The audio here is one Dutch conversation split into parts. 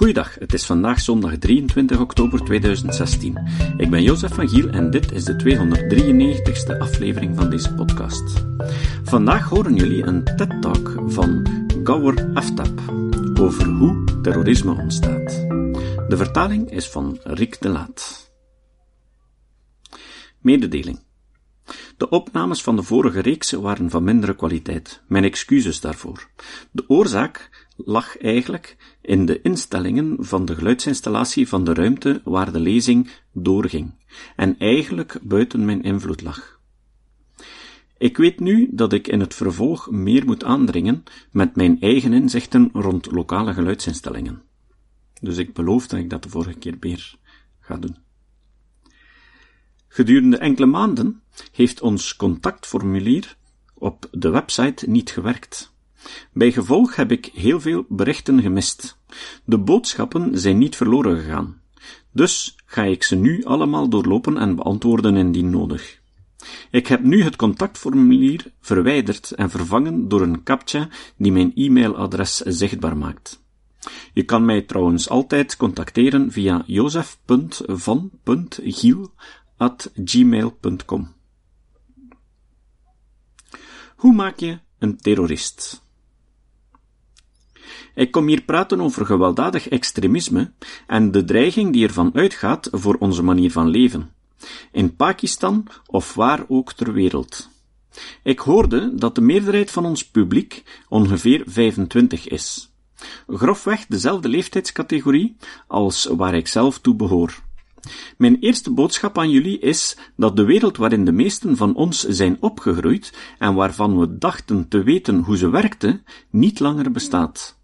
Goeiedag, het is vandaag zondag 23 oktober 2016. Ik ben Jozef van Giel en dit is de 293ste aflevering van deze podcast. Vandaag horen jullie een TED-talk van Gawar Aftab over hoe terrorisme ontstaat. De vertaling is van Rick de Laat. Mededeling. De opnames van de vorige reeks waren van mindere kwaliteit. Mijn excuses daarvoor. De oorzaak lag eigenlijk in de instellingen van de geluidsinstallatie van de ruimte waar de lezing doorging, en eigenlijk buiten mijn invloed lag. Ik weet nu dat ik in het vervolg meer moet aandringen met mijn eigen inzichten rond lokale geluidsinstellingen. Dus ik beloof dat ik dat de vorige keer meer ga doen. Gedurende enkele maanden heeft ons contactformulier op de website niet gewerkt. Bij gevolg heb ik heel veel berichten gemist. De boodschappen zijn niet verloren gegaan. Dus ga ik ze nu allemaal doorlopen en beantwoorden indien nodig. Ik heb nu het contactformulier verwijderd en vervangen door een captcha die mijn e-mailadres zichtbaar maakt. Je kan mij trouwens altijd contacteren via jozef.van.giel.gmail.com. Hoe maak je een terrorist? Ik kom hier praten over gewelddadig extremisme en de dreiging die ervan uitgaat voor onze manier van leven. In Pakistan of waar ook ter wereld. Ik hoorde dat de meerderheid van ons publiek ongeveer 25 is. Grofweg dezelfde leeftijdscategorie als waar ik zelf toe behoor. Mijn eerste boodschap aan jullie is dat de wereld waarin de meesten van ons zijn opgegroeid en waarvan we dachten te weten hoe ze werkte, niet langer bestaat.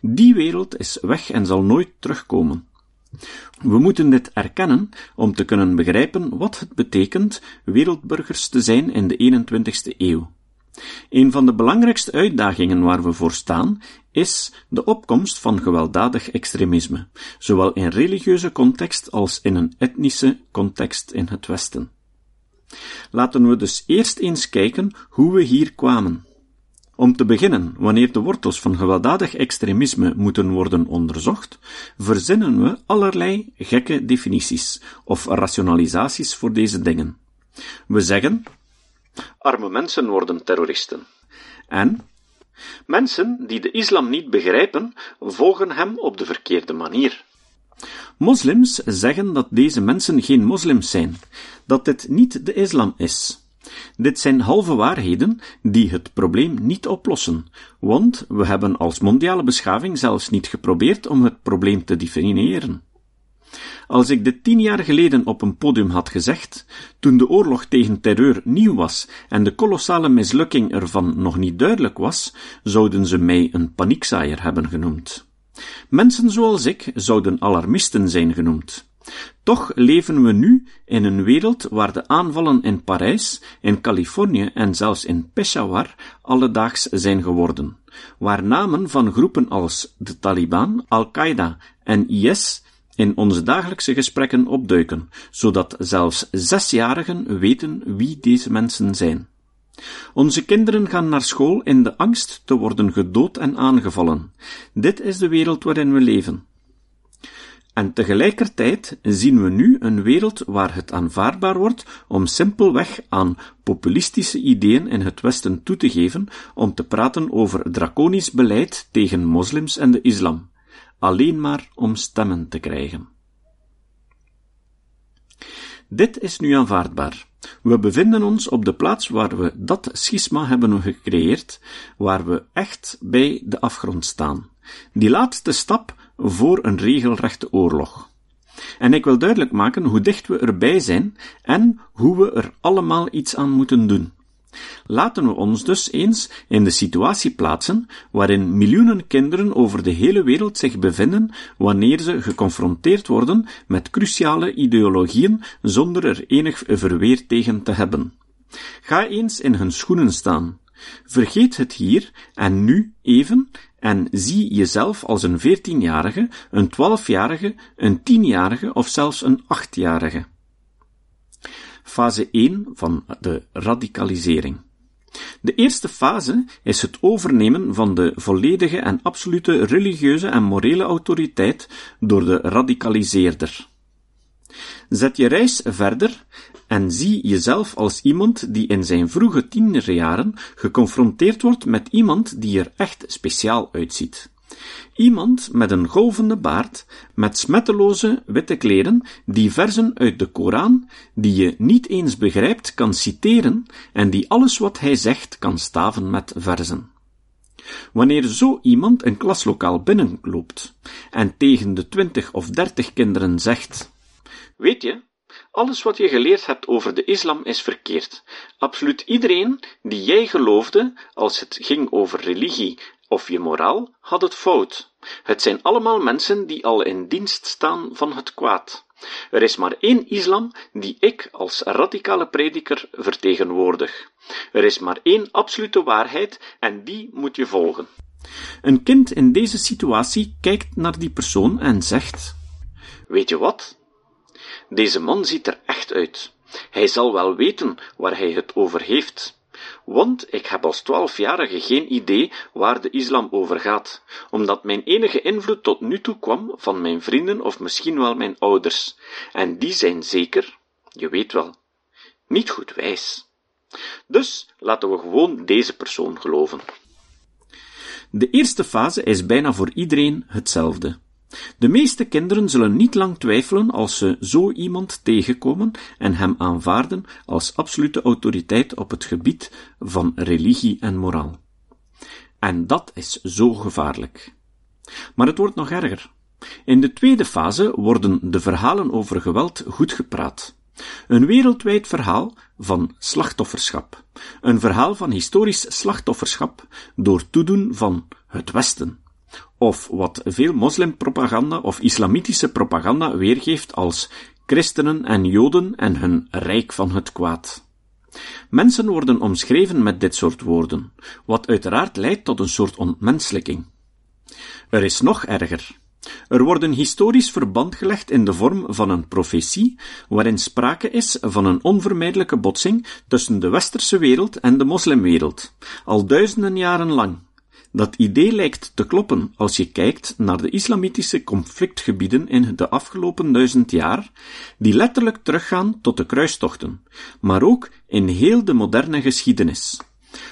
Die wereld is weg en zal nooit terugkomen. We moeten dit erkennen om te kunnen begrijpen wat het betekent wereldburgers te zijn in de 21ste eeuw. Een van de belangrijkste uitdagingen waar we voor staan is de opkomst van gewelddadig extremisme, zowel in religieuze context als in een etnische context in het Westen. Laten we dus eerst eens kijken hoe we hier kwamen. Om te beginnen, wanneer de wortels van gewelddadig extremisme moeten worden onderzocht, verzinnen we allerlei gekke definities of rationalisaties voor deze dingen. We zeggen, arme mensen worden terroristen. En, mensen die de islam niet begrijpen, volgen hem op de verkeerde manier. Moslims zeggen dat deze mensen geen moslims zijn, dat dit niet de islam is. Dit zijn halve waarheden die het probleem niet oplossen, want we hebben als mondiale beschaving zelfs niet geprobeerd om het probleem te definiëren. Als ik dit tien jaar geleden op een podium had gezegd, toen de oorlog tegen terreur nieuw was en de kolossale mislukking ervan nog niet duidelijk was, zouden ze mij een paniekzaaier hebben genoemd. Mensen zoals ik zouden alarmisten zijn genoemd. Toch leven we nu in een wereld waar de aanvallen in Parijs, in Californië en zelfs in Peshawar alledaags zijn geworden, waar namen van groepen als de Taliban, Al-Qaeda en IS in onze dagelijkse gesprekken opduiken, zodat zelfs zesjarigen weten wie deze mensen zijn. Onze kinderen gaan naar school in de angst te worden gedood en aangevallen. Dit is de wereld waarin we leven. En tegelijkertijd zien we nu een wereld waar het aanvaardbaar wordt om simpelweg aan populistische ideeën in het Westen toe te geven om te praten over draconisch beleid tegen moslims en de islam, alleen maar om stemmen te krijgen. Dit is nu aanvaardbaar. We bevinden ons op de plaats waar we dat schisma hebben gecreëerd, waar we echt bij de afgrond staan. Die laatste stap voor een regelrechte oorlog. En ik wil duidelijk maken hoe dicht we erbij zijn en hoe we er allemaal iets aan moeten doen. Laten we ons dus eens in de situatie plaatsen waarin miljoenen kinderen over de hele wereld zich bevinden wanneer ze geconfronteerd worden met cruciale ideologieën zonder er enig verweer tegen te hebben. Ga eens in hun schoenen staan. Vergeet het hier en nu even en zie jezelf als een veertienjarige, een twaalfjarige, een tienjarige of zelfs een achtjarige. Fase 1 van de radicalisering. De eerste fase is het overnemen van de volledige en absolute religieuze en morele autoriteit door de radicaliseerder. Zet je reis verder en zie jezelf als iemand die in zijn vroege tienerjaren geconfronteerd wordt met iemand die er echt speciaal uitziet. Iemand met een golvende baard, met smetteloze witte kleren, die verzen uit de Koran, die je niet eens begrijpt, kan citeren en die alles wat hij zegt kan staven met verzen. Wanneer zo iemand een klaslokaal binnenloopt en tegen de twintig of dertig kinderen zegt: Weet je, alles wat je geleerd hebt over de islam is verkeerd. Absoluut iedereen die jij geloofde als het ging over religie of je moraal had het fout. Het zijn allemaal mensen die al in dienst staan van het kwaad. Er is maar één islam die ik als radicale prediker vertegenwoordig. Er is maar één absolute waarheid en die moet je volgen. Een kind in deze situatie kijkt naar die persoon en zegt: Weet je wat? Deze man ziet er echt uit. Hij zal wel weten waar hij het over heeft. Want ik heb als twaalfjarige geen idee waar de islam over gaat, omdat mijn enige invloed tot nu toe kwam van mijn vrienden of misschien wel mijn ouders, en die zijn zeker, je weet wel, niet goed wijs. Dus laten we gewoon deze persoon geloven. De eerste fase is bijna voor iedereen hetzelfde. De meeste kinderen zullen niet lang twijfelen als ze zo iemand tegenkomen en hem aanvaarden als absolute autoriteit op het gebied van religie en moraal. En dat is zo gevaarlijk. Maar het wordt nog erger. In de tweede fase worden de verhalen over geweld goed gepraat. Een wereldwijd verhaal van slachtofferschap. Een verhaal van historisch slachtofferschap door toedoen van het Westen of wat veel moslimpropaganda of islamitische propaganda weergeeft als christenen en joden en hun rijk van het kwaad. Mensen worden omschreven met dit soort woorden, wat uiteraard leidt tot een soort ontmenselijking. Er is nog erger. Er wordt een historisch verband gelegd in de vorm van een profetie, waarin sprake is van een onvermijdelijke botsing tussen de westerse wereld en de moslimwereld, al duizenden jaren lang. Dat idee lijkt te kloppen als je kijkt naar de islamitische conflictgebieden in de afgelopen duizend jaar, die letterlijk teruggaan tot de kruistochten, maar ook in heel de moderne geschiedenis.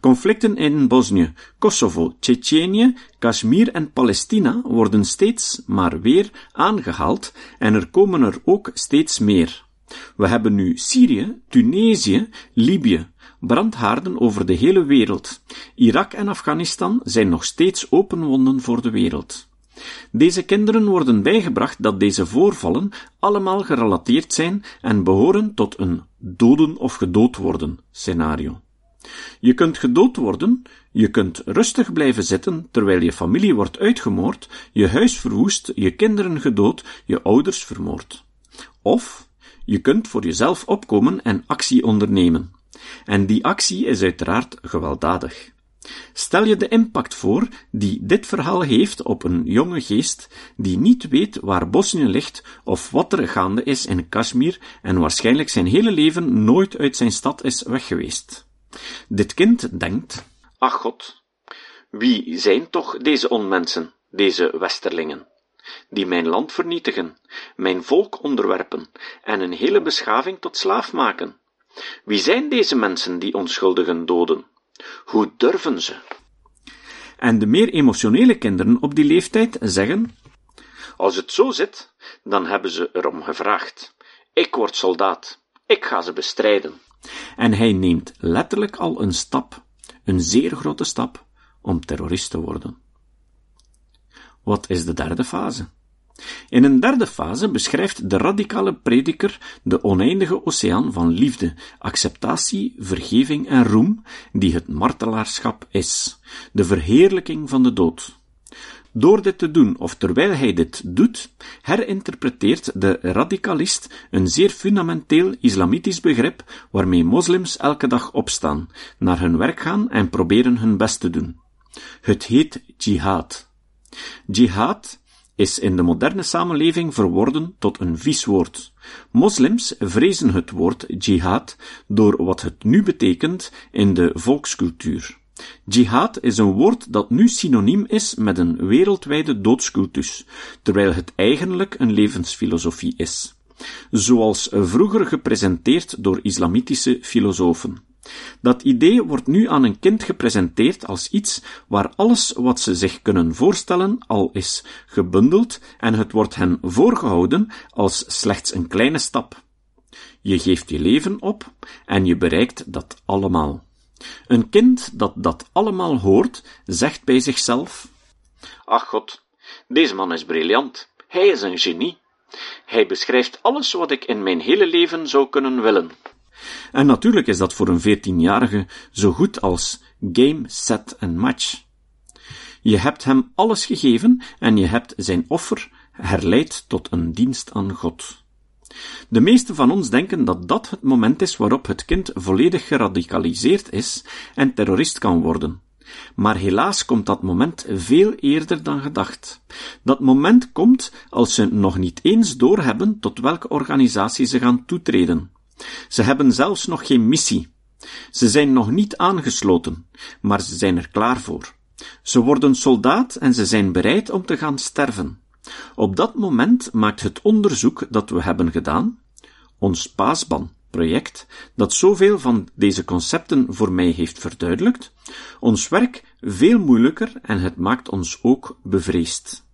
Conflicten in Bosnië, Kosovo, Tsjetsjenië, Kashmir en Palestina worden steeds maar weer aangehaald en er komen er ook steeds meer. We hebben nu Syrië, Tunesië, Libië, brandhaarden over de hele wereld. Irak en Afghanistan zijn nog steeds open wonden voor de wereld. Deze kinderen worden bijgebracht dat deze voorvallen allemaal gerelateerd zijn en behoren tot een doden of gedood worden scenario. Je kunt gedood worden, je kunt rustig blijven zitten terwijl je familie wordt uitgemoord, je huis verwoest, je kinderen gedood, je ouders vermoord. Of je kunt voor jezelf opkomen en actie ondernemen. En die actie is uiteraard gewelddadig. Stel je de impact voor die dit verhaal heeft op een jonge geest die niet weet waar Bosnië ligt of wat er gaande is in Kashmir en waarschijnlijk zijn hele leven nooit uit zijn stad is weggeweest. Dit kind denkt, ach God, wie zijn toch deze onmensen, deze westerlingen, die mijn land vernietigen, mijn volk onderwerpen en een hele beschaving tot slaaf maken? Wie zijn deze mensen die onschuldigen doden? Hoe durven ze? En de meer emotionele kinderen op die leeftijd zeggen: Als het zo zit, dan hebben ze erom gevraagd. Ik word soldaat. Ik ga ze bestrijden. En hij neemt letterlijk al een stap, een zeer grote stap, om terrorist te worden. Wat is de derde fase? In een derde fase beschrijft de radicale prediker de oneindige oceaan van liefde, acceptatie, vergeving en roem, die het martelaarschap is, de verheerlijking van de dood. Door dit te doen, of terwijl hij dit doet, herinterpreteert de radicalist een zeer fundamenteel islamitisch begrip waarmee moslims elke dag opstaan, naar hun werk gaan en proberen hun best te doen. Het heet jihad. Jihad is in de moderne samenleving verworden tot een vies woord. Moslims vrezen het woord jihad door wat het nu betekent in de volkscultuur. Jihad is een woord dat nu synoniem is met een wereldwijde doodscultus, terwijl het eigenlijk een levensfilosofie is. Zoals vroeger gepresenteerd door islamitische filosofen. Dat idee wordt nu aan een kind gepresenteerd als iets waar alles wat ze zich kunnen voorstellen al is gebundeld en het wordt hen voorgehouden als slechts een kleine stap. Je geeft je leven op en je bereikt dat allemaal. Een kind dat dat allemaal hoort, zegt bij zichzelf: Ach god, deze man is briljant. Hij is een genie. Hij beschrijft alles wat ik in mijn hele leven zou kunnen willen. En natuurlijk is dat voor een veertienjarige zo goed als game, set en match. Je hebt hem alles gegeven en je hebt zijn offer herleid tot een dienst aan God. De meesten van ons denken dat dat het moment is waarop het kind volledig geradicaliseerd is en terrorist kan worden. Maar helaas komt dat moment veel eerder dan gedacht. Dat moment komt als ze nog niet eens doorhebben tot welke organisatie ze gaan toetreden. Ze hebben zelfs nog geen missie. Ze zijn nog niet aangesloten, maar ze zijn er klaar voor. Ze worden soldaat en ze zijn bereid om te gaan sterven. Op dat moment maakt het onderzoek dat we hebben gedaan, ons Paasban-project, dat zoveel van deze concepten voor mij heeft verduidelijkt, ons werk veel moeilijker en het maakt ons ook bevreesd.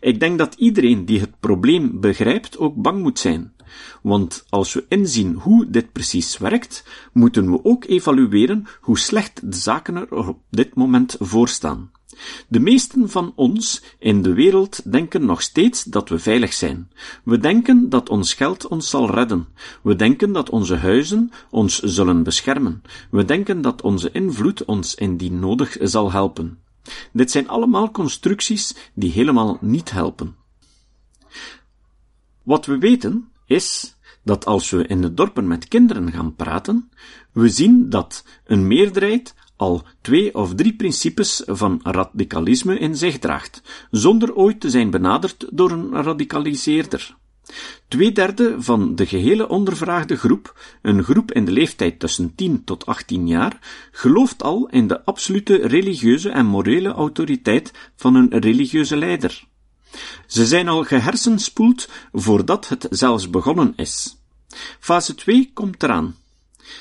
Ik denk dat iedereen die het probleem begrijpt ook bang moet zijn, want als we inzien hoe dit precies werkt, moeten we ook evalueren hoe slecht de zaken er op dit moment voor staan. De meesten van ons in de wereld denken nog steeds dat we veilig zijn. We denken dat ons geld ons zal redden. We denken dat onze huizen ons zullen beschermen. We denken dat onze invloed ons indien nodig zal helpen. Dit zijn allemaal constructies die helemaal niet helpen. Wat we weten is dat als we in de dorpen met kinderen gaan praten, we zien dat een meerderheid al twee of drie principes van radicalisme in zich draagt, zonder ooit te zijn benaderd door een radicaliseerder. Twee derde van de gehele ondervraagde groep, een groep in de leeftijd tussen 10 tot 18 jaar, gelooft al in de absolute religieuze en morele autoriteit van een religieuze leider. Ze zijn al gehersenspoeld voordat het zelfs begonnen is. Fase 2 komt eraan.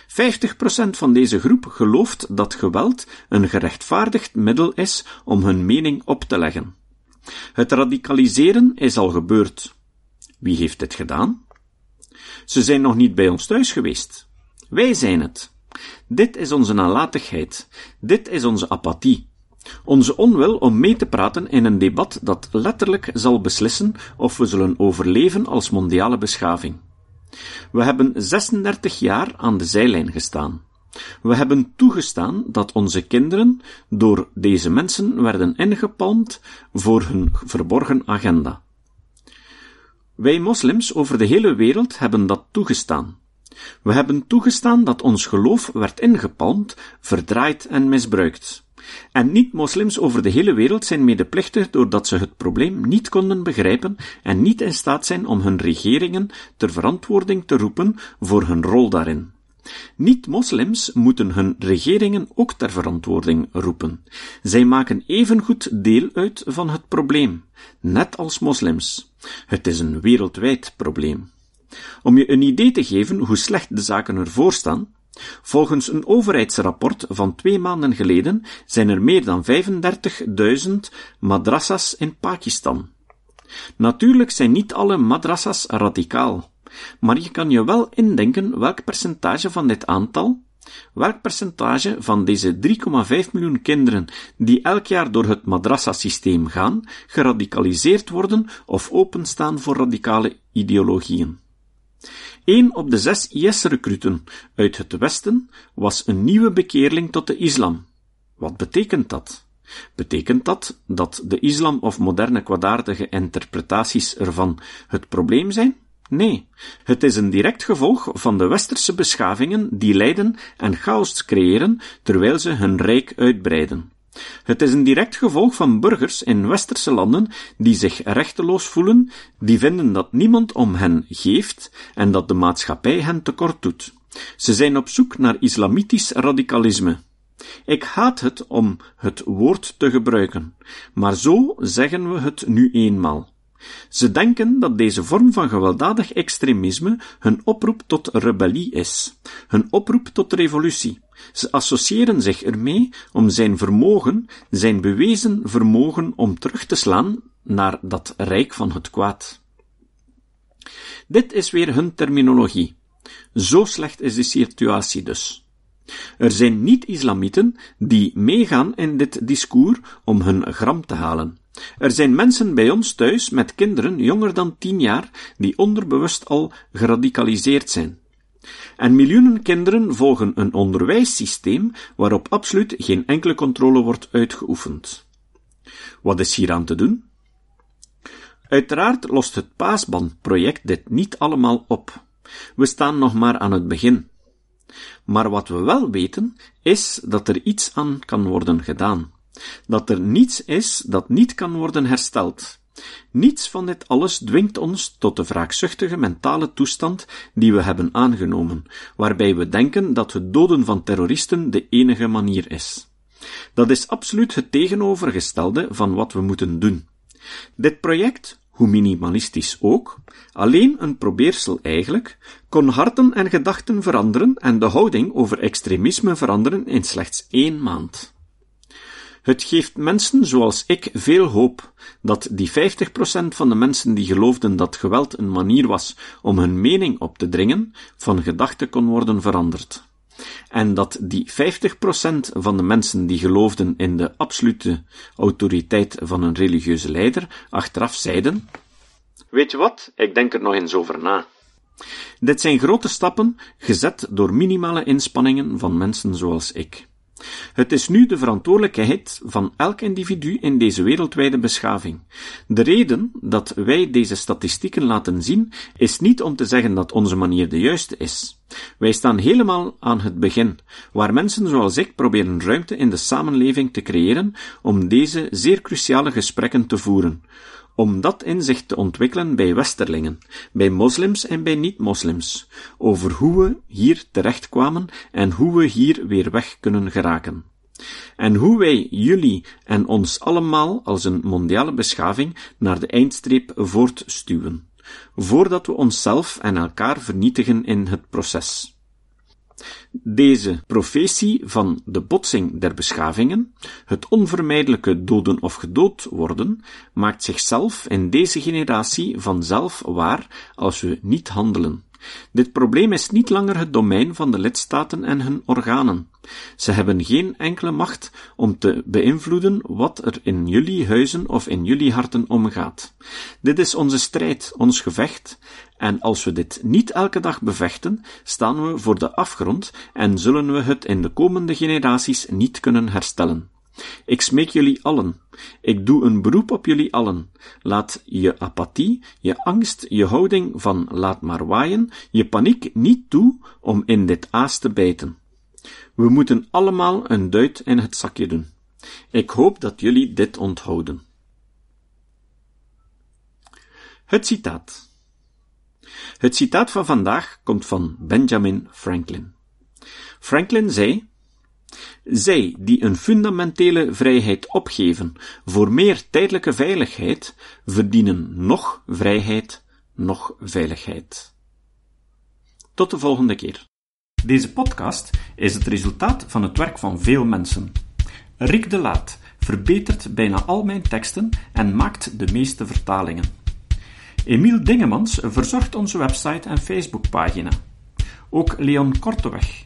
50% van deze groep gelooft dat geweld een gerechtvaardigd middel is om hun mening op te leggen. Het radicaliseren is al gebeurd. Wie heeft dit gedaan? Ze zijn nog niet bij ons thuis geweest. Wij zijn het. Dit is onze nalatigheid. Dit is onze apathie. Onze onwil om mee te praten in een debat dat letterlijk zal beslissen of we zullen overleven als mondiale beschaving. We hebben 36 jaar aan de zijlijn gestaan. We hebben toegestaan dat onze kinderen door deze mensen werden ingepalmd voor hun verborgen agenda. Wij moslims over de hele wereld hebben dat toegestaan. We hebben toegestaan dat ons geloof werd ingepalmd, verdraaid en misbruikt. En niet-moslims over de hele wereld zijn medeplichtig doordat ze het probleem niet konden begrijpen en niet in staat zijn om hun regeringen ter verantwoording te roepen voor hun rol daarin. Niet-moslims moeten hun regeringen ook ter verantwoording roepen. Zij maken evengoed deel uit van het probleem, net als moslims. Het is een wereldwijd probleem. Om je een idee te geven hoe slecht de zaken ervoor staan, Volgens een overheidsrapport van twee maanden geleden zijn er meer dan 35.000 madrassas in Pakistan. Natuurlijk zijn niet alle madrassas radicaal, maar je kan je wel indenken welk percentage van dit aantal, welk percentage van deze 3,5 miljoen kinderen die elk jaar door het madrassa-systeem gaan, geradicaliseerd worden of openstaan voor radicale ideologieën. Een op de zes IS-recruten uit het Westen was een nieuwe bekeerling tot de islam. Wat betekent dat? Betekent dat dat de islam of moderne kwaadaardige interpretaties ervan het probleem zijn? Nee, het is een direct gevolg van de westerse beschavingen die lijden en chaos creëren terwijl ze hun rijk uitbreiden. Het is een direct gevolg van burgers in westerse landen die zich rechteloos voelen, die vinden dat niemand om hen geeft en dat de maatschappij hen tekort doet. Ze zijn op zoek naar islamitisch radicalisme. Ik haat het om het woord te gebruiken, maar zo zeggen we het nu eenmaal. Ze denken dat deze vorm van gewelddadig extremisme hun oproep tot rebellie is, hun oproep tot revolutie. Ze associëren zich ermee om zijn vermogen, zijn bewezen vermogen om terug te slaan naar dat rijk van het kwaad. Dit is weer hun terminologie. Zo slecht is de situatie dus. Er zijn niet-islamieten die meegaan in dit discours om hun gram te halen. Er zijn mensen bij ons thuis met kinderen jonger dan tien jaar die onderbewust al geradicaliseerd zijn. En miljoenen kinderen volgen een onderwijssysteem waarop absoluut geen enkele controle wordt uitgeoefend. Wat is hier aan te doen? Uiteraard lost het Paasbandproject dit niet allemaal op. We staan nog maar aan het begin. Maar wat we wel weten, is dat er iets aan kan worden gedaan. Dat er niets is dat niet kan worden hersteld. Niets van dit alles dwingt ons tot de wraakzuchtige mentale toestand die we hebben aangenomen, waarbij we denken dat het doden van terroristen de enige manier is. Dat is absoluut het tegenovergestelde van wat we moeten doen. Dit project hoe minimalistisch ook, alleen een probeersel eigenlijk, kon harten en gedachten veranderen en de houding over extremisme veranderen in slechts één maand. Het geeft mensen zoals ik veel hoop dat die 50% van de mensen die geloofden dat geweld een manier was om hun mening op te dringen, van gedachte kon worden veranderd en dat die 50% van de mensen die geloofden in de absolute autoriteit van een religieuze leider achteraf zeiden: Weet je wat, ik denk er nog eens over na. Dit zijn grote stappen, gezet door minimale inspanningen van mensen zoals ik. Het is nu de verantwoordelijkheid van elk individu in deze wereldwijde beschaving. De reden dat wij deze statistieken laten zien, is niet om te zeggen dat onze manier de juiste is. Wij staan helemaal aan het begin, waar mensen zoals ik proberen ruimte in de samenleving te creëren om deze zeer cruciale gesprekken te voeren om dat inzicht te ontwikkelen bij westerlingen, bij moslims en bij niet-moslims, over hoe we hier terechtkwamen en hoe we hier weer weg kunnen geraken. En hoe wij jullie en ons allemaal als een mondiale beschaving naar de eindstreep voortstuwen, voordat we onszelf en elkaar vernietigen in het proces. Deze profetie van de botsing der beschavingen, het onvermijdelijke doden of gedood worden, maakt zichzelf in deze generatie vanzelf waar als we niet handelen. Dit probleem is niet langer het domein van de lidstaten en hun organen. Ze hebben geen enkele macht om te beïnvloeden wat er in jullie huizen of in jullie harten omgaat. Dit is onze strijd, ons gevecht, en als we dit niet elke dag bevechten, staan we voor de afgrond en zullen we het in de komende generaties niet kunnen herstellen. Ik smeek jullie allen. Ik doe een beroep op jullie allen. Laat je apathie, je angst, je houding van laat maar waaien, je paniek niet toe om in dit aas te bijten. We moeten allemaal een duit in het zakje doen. Ik hoop dat jullie dit onthouden. Het citaat. Het citaat van vandaag komt van Benjamin Franklin. Franklin zei: zij die een fundamentele vrijheid opgeven voor meer tijdelijke veiligheid, verdienen nog vrijheid, nog veiligheid. Tot de volgende keer. Deze podcast is het resultaat van het werk van veel mensen. Rick de Laat verbetert bijna al mijn teksten en maakt de meeste vertalingen. Emiel Dingemans verzorgt onze website en Facebookpagina. Ook Leon Korteweg